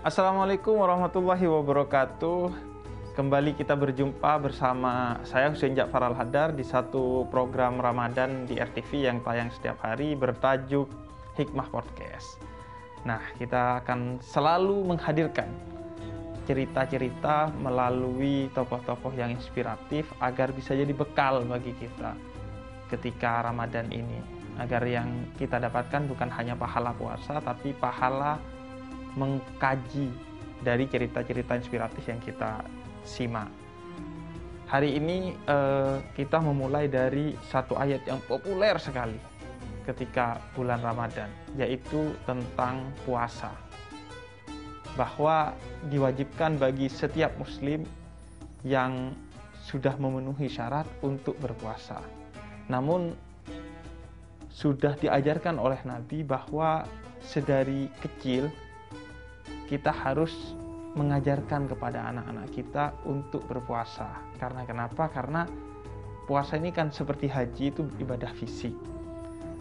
Assalamualaikum warahmatullahi wabarakatuh. Kembali kita berjumpa bersama saya Hussein Ja'far Al-Hadar di satu program Ramadan di RTV yang tayang setiap hari bertajuk Hikmah Podcast. Nah, kita akan selalu menghadirkan cerita-cerita melalui tokoh-tokoh yang inspiratif agar bisa jadi bekal bagi kita ketika Ramadan ini. Agar yang kita dapatkan bukan hanya pahala puasa tapi pahala mengkaji dari cerita-cerita inspiratif yang kita simak. Hari ini eh, kita memulai dari satu ayat yang populer sekali ketika bulan Ramadan, yaitu tentang puasa. Bahwa diwajibkan bagi setiap muslim yang sudah memenuhi syarat untuk berpuasa. Namun sudah diajarkan oleh Nabi bahwa sedari kecil kita harus mengajarkan kepada anak-anak kita untuk berpuasa. Karena kenapa? Karena puasa ini kan seperti haji itu ibadah fisik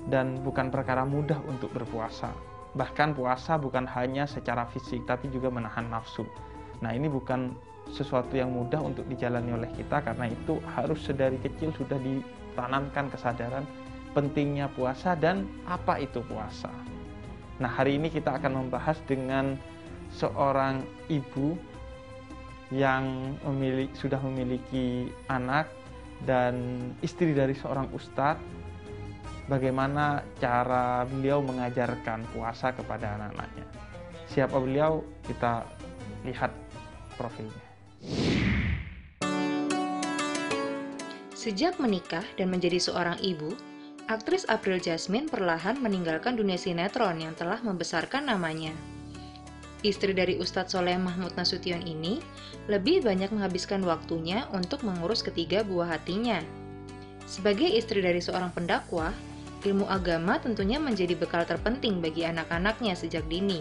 dan bukan perkara mudah untuk berpuasa. Bahkan puasa bukan hanya secara fisik tapi juga menahan nafsu. Nah, ini bukan sesuatu yang mudah untuk dijalani oleh kita karena itu harus sedari kecil sudah ditanamkan kesadaran pentingnya puasa dan apa itu puasa. Nah, hari ini kita akan membahas dengan seorang ibu yang memiliki, sudah memiliki anak dan istri dari seorang ustadz bagaimana cara beliau mengajarkan puasa kepada anak-anaknya? Siapa beliau? Kita lihat profilnya. Sejak menikah dan menjadi seorang ibu, aktris April Jasmine perlahan meninggalkan dunia sinetron yang telah membesarkan namanya. Istri dari Ustadz Soleh Mahmud Nasution ini lebih banyak menghabiskan waktunya untuk mengurus ketiga buah hatinya. Sebagai istri dari seorang pendakwah, ilmu agama tentunya menjadi bekal terpenting bagi anak-anaknya sejak dini.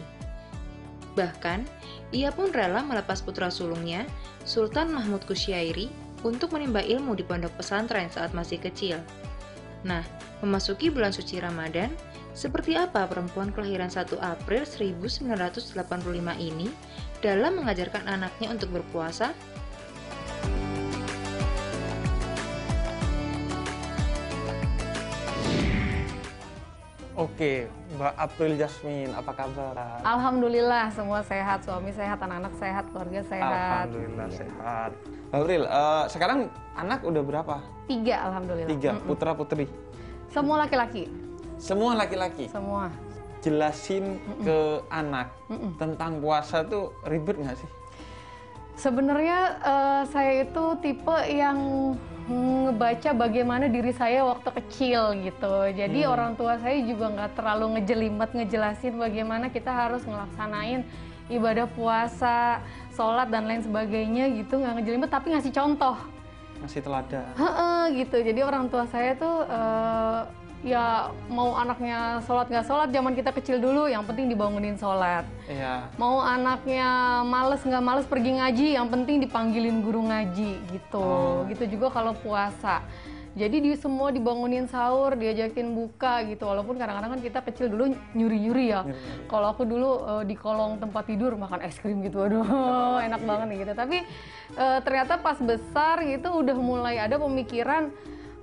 Bahkan, ia pun rela melepas putra sulungnya, Sultan Mahmud Kusyairi, untuk menimba ilmu di pondok pesantren saat masih kecil. Nah, memasuki bulan suci Ramadan, seperti apa perempuan kelahiran 1 April 1985 ini dalam mengajarkan anaknya untuk berpuasa? Oke, Mbak April Jasmine, apa kabar? Alhamdulillah, semua sehat, suami sehat, anak-anak sehat, keluarga sehat. Alhamdulillah sehat. Mbak April, uh, sekarang anak udah berapa? Tiga, alhamdulillah. Tiga, putra putri. Semua laki-laki. Semua laki-laki. Semua. Jelasin Mm-mm. ke anak Mm-mm. tentang puasa tuh ribet nggak sih? Sebenarnya uh, saya itu tipe yang ngebaca bagaimana diri saya waktu kecil gitu. Jadi hmm. orang tua saya juga nggak terlalu ngejelimet ngejelasin bagaimana kita harus ngelaksanain ibadah puasa, sholat dan lain sebagainya gitu nggak ngejelimet tapi ngasih contoh. Ngasih teladan. Heeh gitu. Jadi orang tua saya tuh uh, ya mau anaknya sholat nggak sholat zaman kita kecil dulu yang penting dibangunin sholat. Iya. mau anaknya males nggak males pergi ngaji yang penting dipanggilin guru ngaji gitu. Oh. gitu juga kalau puasa. Jadi di semua dibangunin sahur diajakin buka gitu. Walaupun kadang-kadang kan kita kecil dulu nyuri-nyuri ya. Kalau aku dulu uh, di kolong tempat tidur makan es krim gitu aduh enak banget gitu. Tapi uh, ternyata pas besar gitu udah mulai ada pemikiran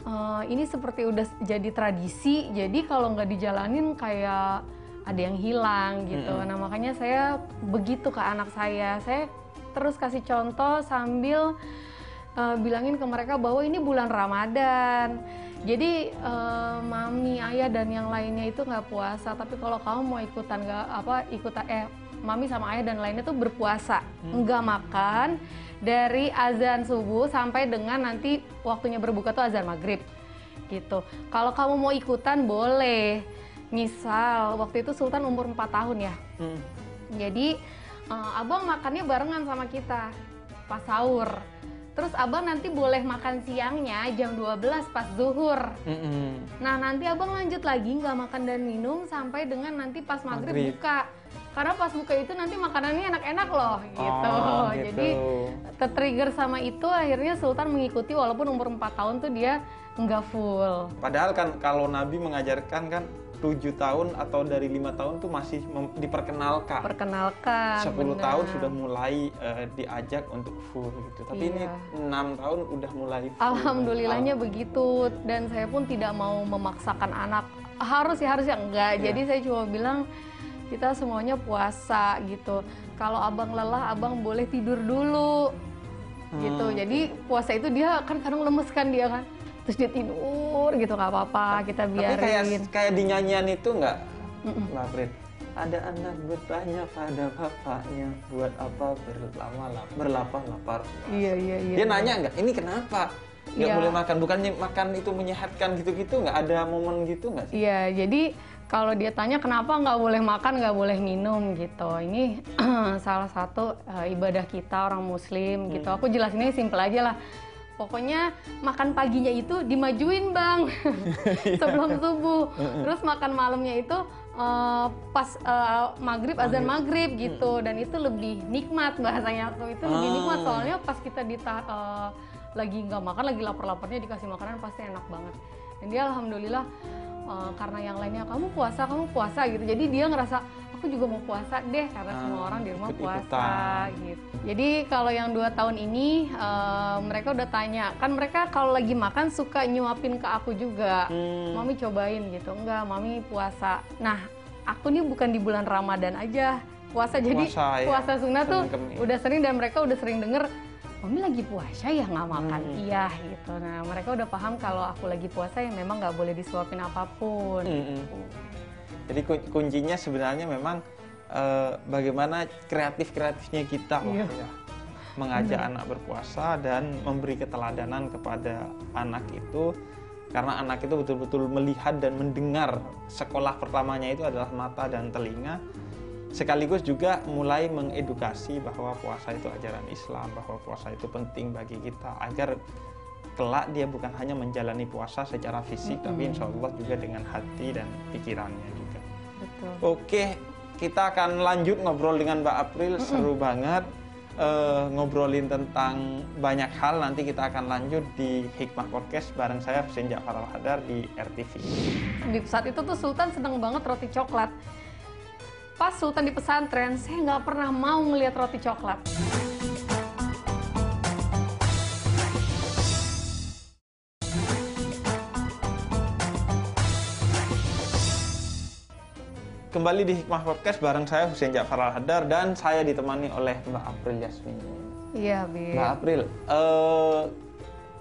uh, ini seperti udah jadi tradisi jadi kalau nggak dijalanin kayak ada yang hilang gitu. Mm -hmm. nah makanya saya begitu ke anak saya. Saya terus kasih contoh sambil uh, bilangin ke mereka bahwa ini bulan Ramadan. Jadi uh, mami ayah dan yang lainnya itu nggak puasa. Tapi kalau kamu mau ikutan nggak apa ikutan eh mami sama ayah dan lainnya tuh berpuasa hmm. nggak makan dari azan subuh sampai dengan nanti waktunya berbuka tuh azan maghrib gitu. Kalau kamu mau ikutan boleh. Misal waktu itu Sultan umur 4 tahun ya. Hmm. Jadi uh, abang makannya barengan sama kita pas sahur. Terus abang nanti boleh makan siangnya jam 12 pas zuhur. Mm -hmm. Nah nanti abang lanjut lagi nggak makan dan minum sampai dengan nanti pas maghrib, maghrib. buka. Karena pas buka itu nanti makanannya enak-enak loh gitu. Oh, gitu. Jadi tertrigger sama itu akhirnya Sultan mengikuti walaupun umur 4 tahun tuh dia nggak full. Padahal kan kalau Nabi mengajarkan kan tujuh tahun atau dari lima tahun tuh masih diperkenalkan. Perkenalkan. Sepuluh tahun sudah mulai uh, diajak untuk full gitu. Tapi iya. ini enam tahun udah mulai. Full. Alhamdulillahnya Alhamdulillah. begitu dan saya pun tidak mau memaksakan anak harus ya harus ya enggak. Iya. Jadi saya cuma bilang kita semuanya puasa gitu. Kalau abang lelah, abang boleh tidur dulu gitu. hmm. gitu. Jadi puasa itu dia kan kadang lemes kan dia kan terus dia tidur gitu nggak apa-apa kita biarin. Tapi kayak kayak di nyanyian itu nggak, Mbak Frit? Ada anak bertanya pada bapaknya buat apa berlama-lama berlapar-lapar. Iya iya iya. Dia nanya nggak, ini kenapa? Nggak ya. boleh makan, bukannya makan itu menyehatkan gitu-gitu nggak ada momen gitu nggak sih? Iya jadi kalau dia tanya kenapa nggak boleh makan nggak boleh minum? Gitu. Ini salah satu uh, ibadah kita orang muslim gitu. Hmm. aku jelasinnya simpel aja lah. Pokoknya makan paginya itu dimajuin bang. Sebelum subuh. Terus makan malamnya itu uh, pas uh, maghrib azan maghrib. gitu. Dan itu lebih nikmat bahasanya. Tuh itu lebih nikmat. Ah. soalnya pas kita di uh, lagi nggak makan lagi lapar-laparnya dikasih makanan pasti enak banget. Dan dia alhamdulillah uh, karena yang lainnya kamu puasa kamu puasa gitu. Jadi dia ngerasa aku juga mau puasa deh karena uh, semua orang di rumah puasa gitu. Jadi kalau yang dua tahun ini uh, mereka udah tanya kan mereka kalau lagi makan suka nyuapin ke aku juga. Hmm. mami cobain gitu. Enggak mami puasa. Nah aku nih bukan di bulan ramadan aja puasa. Jadi puasa, ya. puasa sunnah tuh ya. udah sering dan mereka udah sering denger Mami lagi puasa ya nggak makan hmm. iya gitu. Nah mereka udah paham kalau aku lagi puasa yang memang nggak boleh disuapin apa pun. Hmm. Jadi kuncinya sebenarnya memang uh, bagaimana kreatif kreatifnya kita iya. ya mengajak hmm. anak berpuasa dan memberi keteladanan kepada anak itu karena anak itu betul-betul melihat dan mendengar sekolah pertamanya itu adalah mata dan telinga sekaligus juga mulai mengedukasi bahwa puasa itu ajaran Islam, bahwa puasa itu penting bagi kita agar kelak dia bukan hanya menjalani puasa secara fisik, mm -hmm. tapi insya Allah juga dengan hati dan pikirannya juga. Betul. Oke, kita akan lanjut ngobrol dengan Mbak April, mm -hmm. seru banget. Uh, ngobrolin tentang banyak hal nanti kita akan lanjut di Hikmah Podcast bareng saya Hussein Ja'far Al-Hadar di RTV. Di saat itu tuh Sultan seneng banget roti coklat pas Sultan di pesantren, saya nggak pernah mau ngelihat roti coklat. Kembali di Hikmah Podcast bareng saya Hussein Ja'far Al-Hadar dan saya ditemani oleh Mbak April Yasmin. Iya, Bi. Mbak April, uh,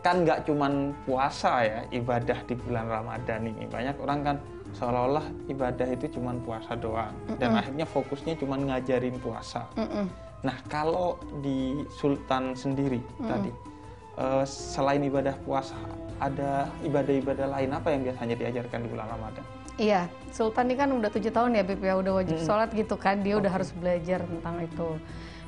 kan nggak cuman puasa ya ibadah di bulan Ramadan ini. Banyak orang kan seolah-olah ibadah itu cuma puasa doang mm -mm. dan akhirnya fokusnya cuma ngajarin puasa. Mm -mm. Nah kalau di Sultan sendiri mm -mm. tadi uh, selain ibadah puasa ada ibadah-ibadah lain apa yang biasanya diajarkan di bulan Ramadan? Iya, Sultan ini kan udah tujuh tahun ya Bip ya udah wajib mm. sholat gitu kan dia okay. udah harus belajar tentang itu.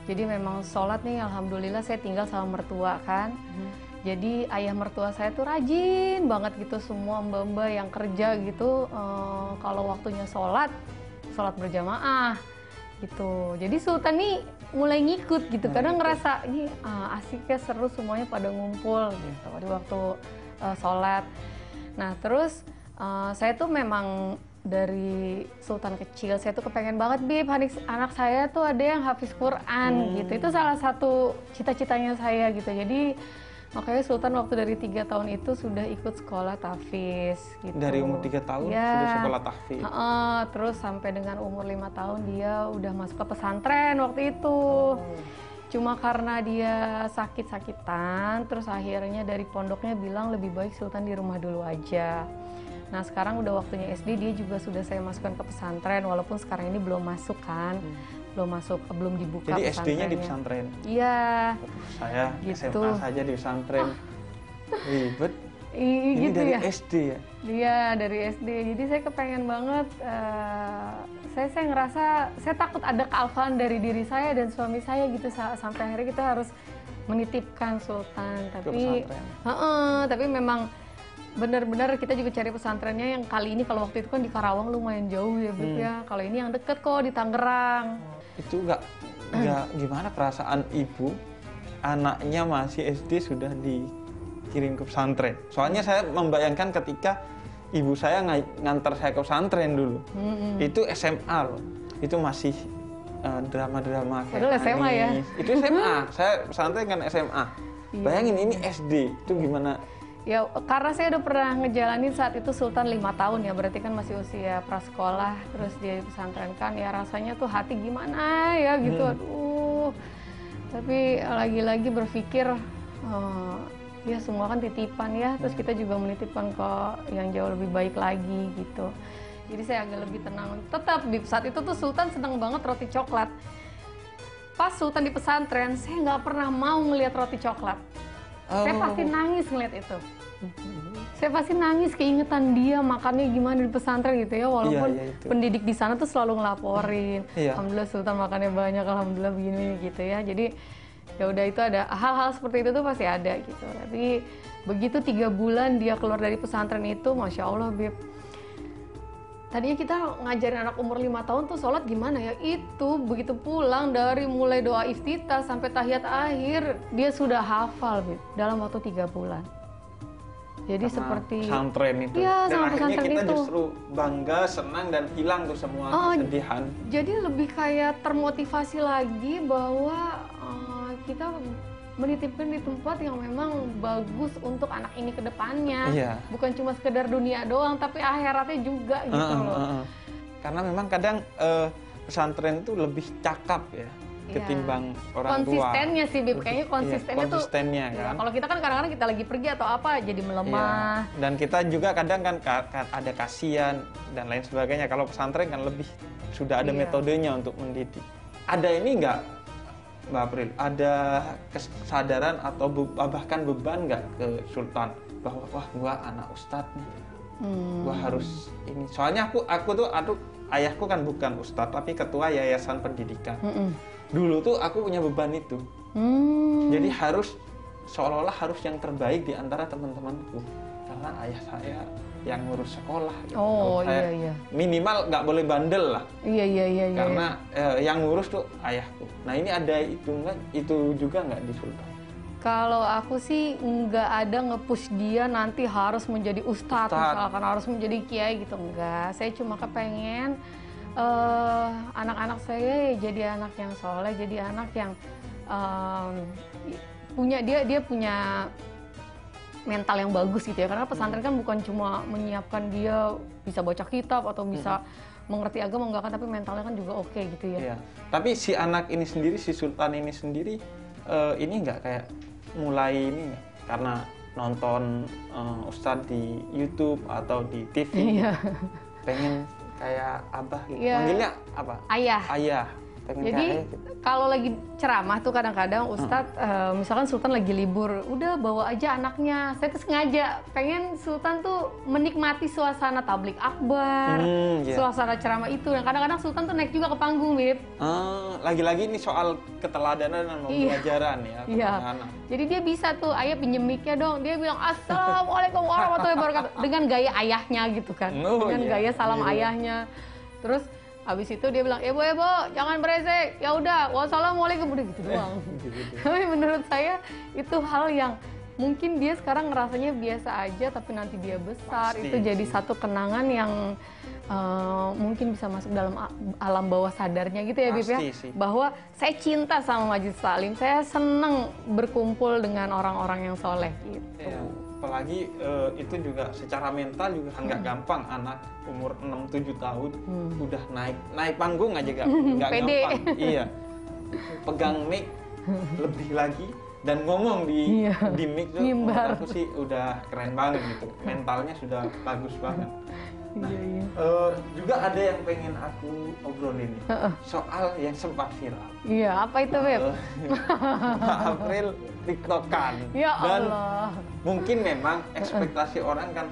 Jadi memang sholat nih alhamdulillah saya tinggal sama mertua kan. Mm jadi ayah mertua saya tuh rajin banget gitu semua mbak-mbak yang kerja gitu. Uh, kalau waktunya sholat sholat berjamaah gitu. Jadi Sultan nih mulai ngikut gitu. Kadang ngerasa ini uh, asiknya seru semuanya pada ngumpul gitu di waktu uh, sholat. Nah terus uh, saya tuh memang dari Sultan kecil saya tuh kepengen banget bib. Anak saya tuh ada yang hafiz Quran hmm. gitu. Itu salah satu cita-citanya saya gitu. Jadi Makanya Sultan waktu dari tiga tahun itu sudah ikut sekolah tahfiz. Gitu. Dari umur tiga tahun ya. sudah sekolah tahfiz. Uh, uh, terus sampai dengan umur lima tahun dia udah masuk ke pesantren waktu itu. Oh. Cuma karena dia sakit-sakitan, terus akhirnya dari pondoknya bilang lebih baik Sultan di rumah dulu aja. Nah sekarang udah waktunya SD dia juga sudah saya masukkan ke pesantren walaupun sekarang ini belum masuk kan. Hmm belum masuk belum dibuka jadi SD-nya di pesantren? Iya. Saya gitu. SMA saja di pesantren. Ribet. Ini gitu dari ya? SD ya? Iya dari SD jadi saya kepengen banget uh, saya saya ngerasa saya takut ada kealfaan dari diri saya dan suami saya gitu. Sampai akhirnya kita harus menitipkan Sultan. Tapi uh, uh, tapi memang benar-benar kita juga cari pesantrennya yang kali ini kalau waktu itu kan di Karawang lumayan jauh ya Beb hmm. ya. Kalau ini yang deket kok di Tangerang. Itu nggak nggak gimana perasaan ibu? Anaknya masih SD sudah dikirim ke pesantren. Soalnya saya membayangkan ketika ibu saya ng ngantar saya ke pesantren dulu. Hmm. itu SMA loh. Itu masih uh, drama-drama kayak SMA ya. Itu SMA saya pesantren kan SMA iya. bayangin ini SD itu gimana Ya karena saya udah pernah ngejalanin saat itu Sultan lima tahun ya berarti kan masih usia prasekolah terus dia pesantren kan ya rasanya tuh hati gimana ya gitu hmm. aduh tapi lagi-lagi berpikir oh, ya semua kan titipan ya terus kita juga menitipkan ke yang jauh lebih baik lagi gitu jadi saya agak lebih tenang tetap di saat itu tuh Sultan senang banget roti coklat pas Sultan di pesantren saya nggak pernah mau ngelihat roti coklat Oh. Saya pasti nangis ngeliat itu. Saya pasti nangis keingetan dia makannya gimana di pesantren gitu ya. Walaupun iya, iya, pendidik di sana tuh selalu ngelaporin. Iya. alhamdulillah Sultan makannya banyak alhamdulillah begini gitu ya. Jadi ya udah itu ada hal-hal seperti itu tuh pasti ada gitu. Tapi begitu tiga bulan dia keluar dari pesantren itu masya Allah beb. Tadinya kita ngajarin anak umur lima tahun tuh sholat gimana ya? Itu begitu pulang dari mulai doa iftitah sampai tahiyat akhir dia sudah hafal Bib, dalam waktu tiga bulan jadi Karena seperti pesantren itu ya, dan akhirnya kita itu. justru bangga senang dan hilang tuh semua oh, kesedihan jadi lebih kayak termotivasi lagi bahwa uh, kita menitipkan di tempat yang memang bagus untuk anak ini ke depannya. Iya. Bukan cuma sekedar dunia doang, tapi akhiratnya juga gitu uh, uh, uh, uh. Karena memang kadang uh, pesantren itu lebih cakap ya iya. ketimbang orang konsistennya tua. Konsistennya sih, Bib. Kayaknya iya, konsistennya, iya, konsistennya tuh. kan. Ya, kalau kita kan kadang-kadang kita lagi pergi atau apa jadi melemah. Iya. Dan kita juga kadang kan ada kasihan dan lain sebagainya. Kalau pesantren kan lebih sudah ada iya. metodenya untuk mendidik. Ada ini enggak Mbak April, ada kesadaran atau be bahkan beban nggak ke Sultan bahwa wah gua anak ustadz nih, hmm. gua harus ini. Soalnya aku aku tuh aduh ayahku kan bukan ustadz tapi ketua yayasan pendidikan. Hmm. Dulu tuh aku punya beban itu. Hmm. Jadi harus seolah-olah harus yang terbaik di antara teman-temanku karena ayah saya yang ngurus sekolah. Gitu. Oh iya iya. Minimal nggak boleh bandel lah. Iya iya iya. iya Karena iya. Eh, yang ngurus tuh ayahku. Nah ini ada itu nggak? Itu juga nggak di Sultan? Kalau aku sih nggak ada ngepush dia nanti harus menjadi ustadz, Ustad. misalkan harus menjadi kiai gitu enggak. Saya cuma kepengen uh, anak-anak saya jadi anak yang soleh, jadi anak yang um, punya dia dia punya mental yang bagus gitu ya karena pesantren kan bukan cuma menyiapkan dia bisa baca kitab atau bisa hmm. mengerti agama enggak kan tapi mentalnya kan juga oke okay, gitu ya. Iya. Tapi si anak ini sendiri si sultan ini sendiri uh, ini enggak kayak mulai ini karena nonton uh, ustadz di YouTube atau di TV iya. pengen kayak abah gitu. Iya. Manggilnya apa? Ayah. Ayah jadi kalau lagi ceramah tuh kadang-kadang Ustadz hmm. uh, misalkan Sultan lagi libur, udah bawa aja anaknya. Saya tuh sengaja pengen Sultan tuh menikmati suasana tablik akbar, hmm, yeah. suasana ceramah itu. Dan kadang-kadang Sultan tuh naik juga ke panggung, Bib. Uh, lagi-lagi ini soal keteladanan dan iya. pembelajaran ya. Iya. Jadi dia bisa tuh, ayah pinjem mic dong. Dia bilang Assalamualaikum warahmatullahi wabarakatuh dengan gaya ayahnya gitu kan, oh, dengan yeah. gaya salam yeah. ayahnya. Terus Habis itu dia bilang, Ebo, Ebo, jangan beresek. Ya udah, wassalamualaikum. Udah gitu doang. Tapi menurut saya itu hal yang mungkin dia sekarang ngerasanya biasa aja, tapi nanti dia besar. Pasti, itu jadi satu kenangan yang uh, mungkin bisa masuk dalam alam bawah sadarnya gitu ya, Bib ya. Bahwa saya cinta sama Majid Salim. Saya senang berkumpul dengan orang-orang yang soleh gitu. Ya apalagi uh, itu juga secara mental juga kan nggak hmm. gampang. Anak umur 6-7 tahun hmm. udah naik naik panggung aja gak nggak gampang. Iya. Pegang mic lebih lagi dan ngomong di iya. di mic tuh aku sih udah keren banget gitu. Mentalnya sudah bagus banget iya, iya. Uh, juga ada yang pengen aku obrolin nih, uh -uh. soal yang sempat viral. Iya, apa itu, Beb? Uh, April tiktokan. Ya Dan mungkin memang ekspektasi uh -uh. orang kan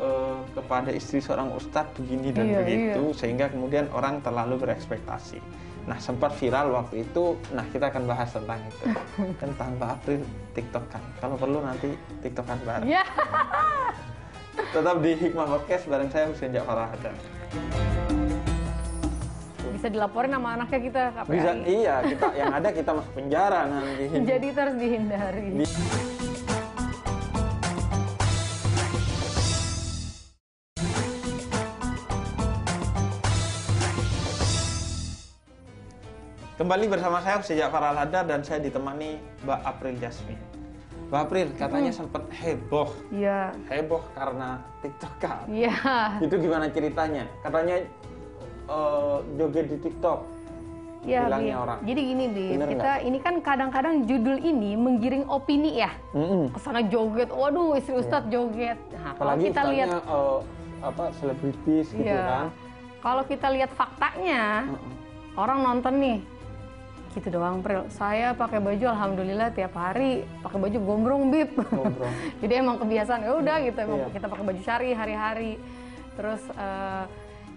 uh, kepada istri seorang ustadz begini dan iya, begitu, iya. sehingga kemudian orang terlalu berekspektasi. Nah, sempat viral waktu itu, nah kita akan bahas tentang itu. tentang Mbak April tiktokan. Kalau perlu nanti tiktokan bareng. Yeah Tetap di Hikmah Podcast bareng saya Husain Jafar Hadan. Bisa dilaporin sama anaknya kita KPI. Bisa, iya, kita yang ada kita masuk penjara nanti. Jadi terus dihindari. Di Kembali bersama saya sejak Farah Hadar dan saya ditemani Mbak April Jasmine. Mbak April katanya hmm. sempat heboh. Iya. Heboh karena TikTok kan. Iya. Itu gimana ceritanya? Katanya uh, joget di TikTok. Ya, bilangnya orang. Jadi gini, Bi, kita ini kan kadang-kadang judul ini menggiring opini ya. Mm -hmm. Ke sana joget, waduh istri iya. Ustadz joget. Nah, kalau kita lihat uh, apa selebritis gitu iya. kan. Kalau kita lihat faktanya, mm -hmm. orang nonton nih, gitu doang Pril saya pakai baju alhamdulillah tiap hari pakai baju gombrong bib gombrong. jadi emang kebiasaan ya udah gitu emang iya. kita pakai baju syari hari-hari terus uh,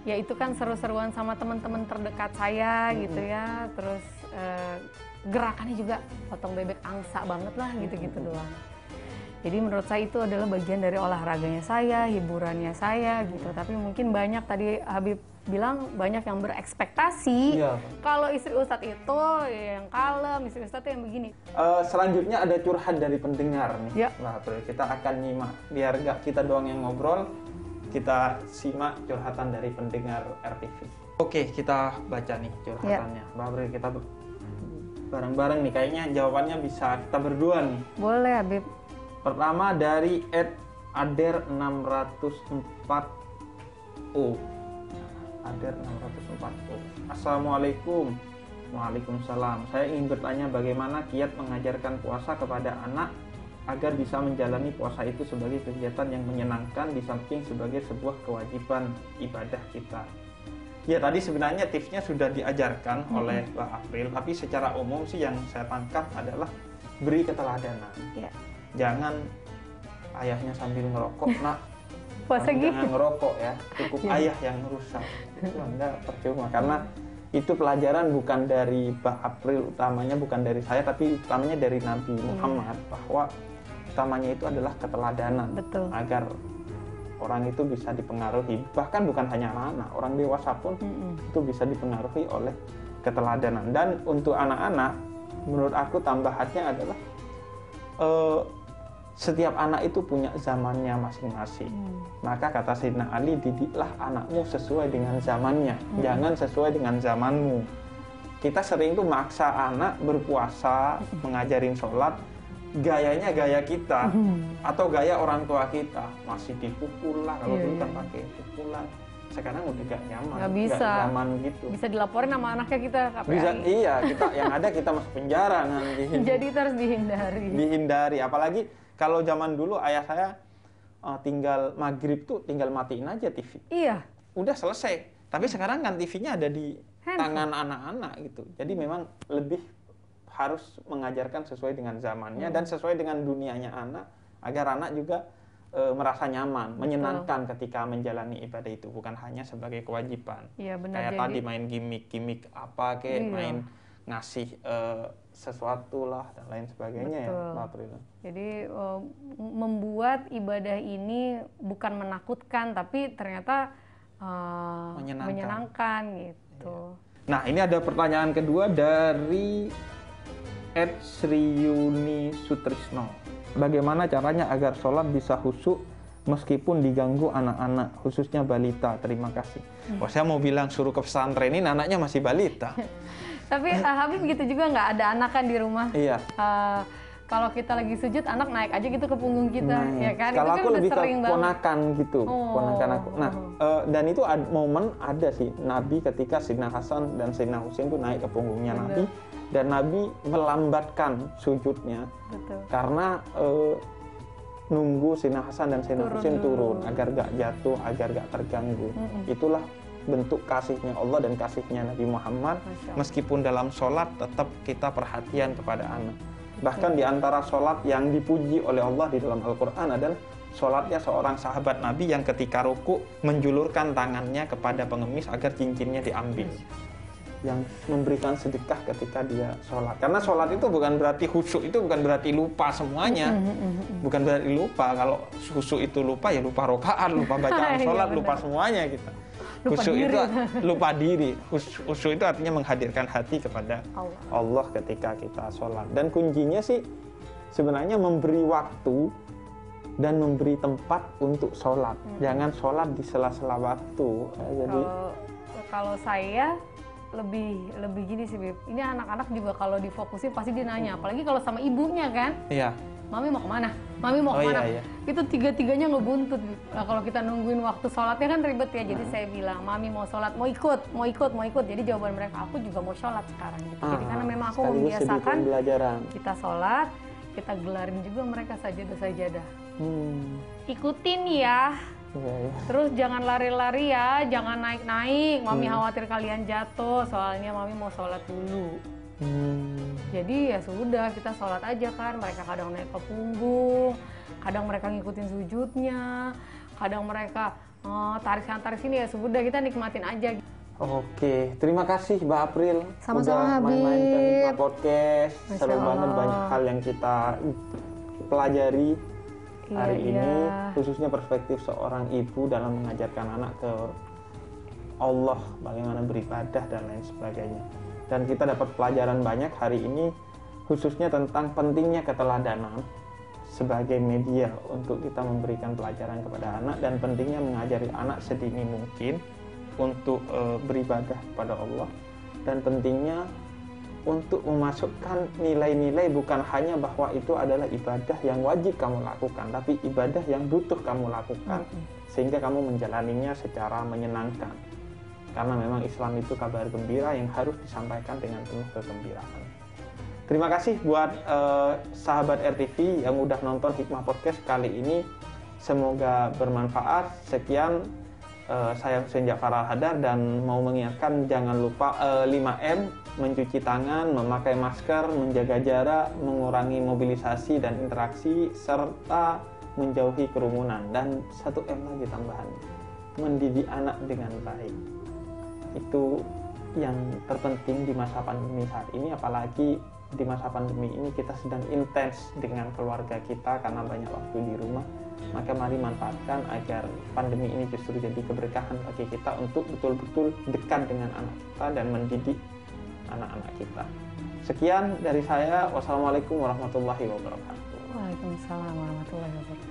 ya itu kan seru-seruan sama teman-teman terdekat saya mm-hmm. gitu ya terus uh, gerakannya juga potong bebek angsa banget lah gitu-gitu mm-hmm. doang jadi menurut saya itu adalah bagian dari olahraganya saya, hiburannya saya gitu. Tapi mungkin banyak tadi Habib bilang banyak yang berekspektasi iya. kalau istri Ustadz itu yang kalem, istri Ustadz yang begini. Uh, selanjutnya ada curhat dari pendengar nih. Ya. Nah, kita akan nyimak biar nggak kita doang yang ngobrol, kita simak curhatan dari pendengar RTV. Oke, kita baca nih curhatannya. Ya. Mbak kita bareng-bareng nih kayaknya jawabannya bisa kita berdua nih. Boleh, Habib. Pertama dari Ed Ader 604O. Ader 604O. Assalamualaikum. Waalaikumsalam. Saya ingin bertanya bagaimana kiat mengajarkan puasa kepada anak agar bisa menjalani puasa itu sebagai kegiatan yang menyenangkan di samping sebagai sebuah kewajiban ibadah kita. Ya tadi sebenarnya tipsnya sudah diajarkan hmm. oleh Mbak April, tapi secara umum sih yang saya tangkap adalah beri keteladanan. Ya jangan ayahnya sambil ngerokok nak puasa gitu jangan ngerokok ya cukup ya. ayah yang rusak itu anda percuma karena itu pelajaran bukan dari Pak April utamanya bukan dari saya tapi utamanya dari Nabi iya. Muhammad bahwa utamanya itu adalah keteladanan Betul. agar orang itu bisa dipengaruhi bahkan bukan hanya anak-anak orang dewasa pun mm -mm. itu bisa dipengaruhi oleh keteladanan dan untuk anak-anak menurut aku tambahannya adalah uh, setiap anak itu punya zamannya masing-masing. Hmm. Maka kata Sayyidina Ali, didiklah anakmu sesuai dengan zamannya, hmm. jangan sesuai dengan zamanmu. Kita sering tuh maksa anak berpuasa, hmm. mengajarin sholat, gayanya gaya kita hmm. atau gaya orang tua kita masih dipukul lah kalau yeah, dulu kan iya. pakai pukulan sekarang udah gak nyaman gak bisa gak nyaman gitu bisa dilaporin sama anaknya kita KPI. bisa iya kita yang ada kita masuk penjara nanti jadi terus dihindari dihindari apalagi kalau zaman dulu ayah saya uh, tinggal maghrib tuh tinggal matiin aja TV. Iya. Udah selesai. Tapi sekarang kan TV-nya ada di Handphone. tangan anak-anak gitu. Jadi memang lebih harus mengajarkan sesuai dengan zamannya hmm. dan sesuai dengan dunianya anak agar anak juga e, merasa nyaman, Betul. menyenangkan ketika menjalani ibadah itu bukan hanya sebagai kewajiban. Iya benar. Kayak jadi... tadi main gimmick-gimmick apa kayak iya. main ngasih uh, sesuatu lah dan lain sebagainya ya, Betul. ya Mbak April. Jadi uh, membuat ibadah ini bukan menakutkan tapi ternyata uh, menyenangkan. menyenangkan gitu. Ya. Nah ini ada pertanyaan kedua dari Ed Sriyuni Sutrisno. Bagaimana caranya agar sholat bisa husuk meskipun diganggu anak-anak khususnya balita terima kasih. Hmm. Oh saya mau bilang suruh ke pesantren ini anaknya masih balita. Tapi uh, Habib gitu juga nggak ada anak kan di rumah. Iya. Uh, kalau kita lagi sujud anak naik aja gitu ke punggung kita nah, ya kan kalau itu aku kan lebih ke ponakan gitu oh. ponakan aku nah uh, dan itu ad, momen ada sih Nabi ketika Sayyidina Hasan dan Sayyidina Husain tuh naik ke punggungnya Betul. Nabi dan Nabi melambatkan sujudnya Betul. karena uh, nunggu Sayyidina Hasan dan Sayyidina Husain turun agar gak jatuh agar gak terganggu mm -mm. itulah bentuk kasihnya Allah dan kasihnya Nabi Muhammad. Meskipun dalam sholat tetap kita perhatian kepada anak. Bahkan di antara sholat yang dipuji oleh Allah di dalam Al-Quran adalah sholatnya seorang sahabat Nabi yang ketika ruku menjulurkan tangannya kepada pengemis agar cincinnya diambil. Yang memberikan sedekah ketika dia sholat. Karena sholat itu bukan berarti khusyuk itu bukan berarti lupa semuanya, bukan berarti lupa. Kalau khusyuk itu lupa ya lupa rokaat, lupa bacaan iya, sholat, lupa semuanya gitu. Khusyuk itu lupa diri. Khusyuk itu artinya menghadirkan hati kepada Allah. Allah ketika kita sholat. Dan kuncinya sih sebenarnya memberi waktu dan memberi tempat untuk sholat. Hmm. Jangan sholat di sela-sela waktu. Jadi kalau saya lebih lebih gini sih Bib. Ini anak-anak juga kalau difokusin pasti dia nanya, apalagi kalau sama ibunya kan. Iya. Mami mau ke mana? Mami mau oh, ke mana? Iya, iya. Itu tiga-tiganya ngebuntut. Nah, kalau kita nungguin waktu sholatnya kan ribet ya. Jadi hmm. saya bilang, Mami mau sholat, mau ikut, mau ikut, mau ikut. Jadi jawaban mereka, aku juga mau sholat sekarang. Gitu. Ah, Jadi karena memang aku membiasakan kita sholat, kita gelarin juga mereka sajadah-sajadah. Hmm. Ikutin ya Iya, iya. Terus jangan lari-lari ya, jangan naik-naik. Mami hmm. khawatir kalian jatuh, soalnya mami mau sholat dulu. Hmm. Jadi ya sudah kita sholat aja kan. Mereka kadang naik ke punggung, kadang mereka ngikutin sujudnya, kadang mereka oh, tarik sana tarik sini ya sudah kita nikmatin aja. Oke, terima kasih Mbak April Sama-sama udah main-main ke podcast. Seru banget banyak hal yang kita pelajari iya, hari iya. ini khususnya perspektif seorang ibu dalam mengajarkan anak ke Allah bagaimana beribadah dan lain sebagainya. Dan kita dapat pelajaran banyak hari ini khususnya tentang pentingnya keteladanan sebagai media untuk kita memberikan pelajaran kepada anak dan pentingnya mengajari anak sedini mungkin untuk e, beribadah kepada Allah. Dan pentingnya untuk memasukkan nilai-nilai bukan hanya bahwa itu adalah ibadah yang wajib kamu lakukan, tapi ibadah yang butuh kamu lakukan sehingga kamu menjalaninya secara menyenangkan. Karena memang Islam itu kabar gembira yang harus disampaikan dengan penuh kegembiraan. Terima kasih buat uh, sahabat RTV yang udah nonton Hikmah Podcast kali ini. Semoga bermanfaat. Sekian uh, saya Hussein Jafar Al-Hadar dan mau mengingatkan jangan lupa uh, 5M mencuci tangan, memakai masker, menjaga jarak, mengurangi mobilisasi dan interaksi, serta menjauhi kerumunan. Dan satu M lagi tambahan, mendidik anak dengan baik. Itu yang terpenting di masa pandemi saat ini, apalagi di masa pandemi ini kita sedang intens dengan keluarga kita karena banyak waktu di rumah. Maka mari manfaatkan agar pandemi ini justru jadi keberkahan bagi kita untuk betul-betul dekat dengan anak kita dan mendidik anak-anak kita. Sekian dari saya. Wassalamualaikum warahmatullahi wabarakatuh. Waalaikumsalam warahmatullahi wabarakatuh.